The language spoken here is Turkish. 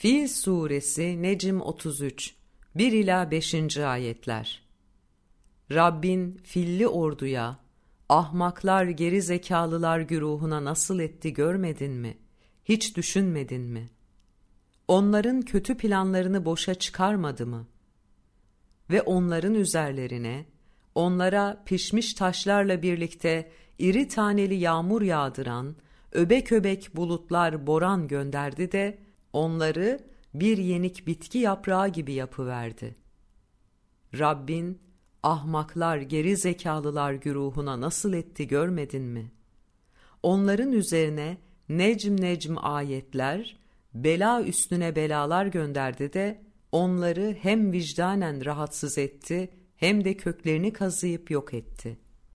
Fil Suresi Necm 33 1 ila 5. ayetler. Rabbin filli orduya, ahmaklar geri zekalılar güruhuna nasıl etti görmedin mi? Hiç düşünmedin mi? Onların kötü planlarını boşa çıkarmadı mı? Ve onların üzerlerine, onlara pişmiş taşlarla birlikte iri taneli yağmur yağdıran, öbek öbek bulutlar boran gönderdi de, onları bir yenik bitki yaprağı gibi yapıverdi. Rabbin, ahmaklar geri zekalılar güruhuna nasıl etti görmedin mi? Onların üzerine necm necm ayetler, bela üstüne belalar gönderdi de, onları hem vicdanen rahatsız etti, hem de köklerini kazıyıp yok etti.''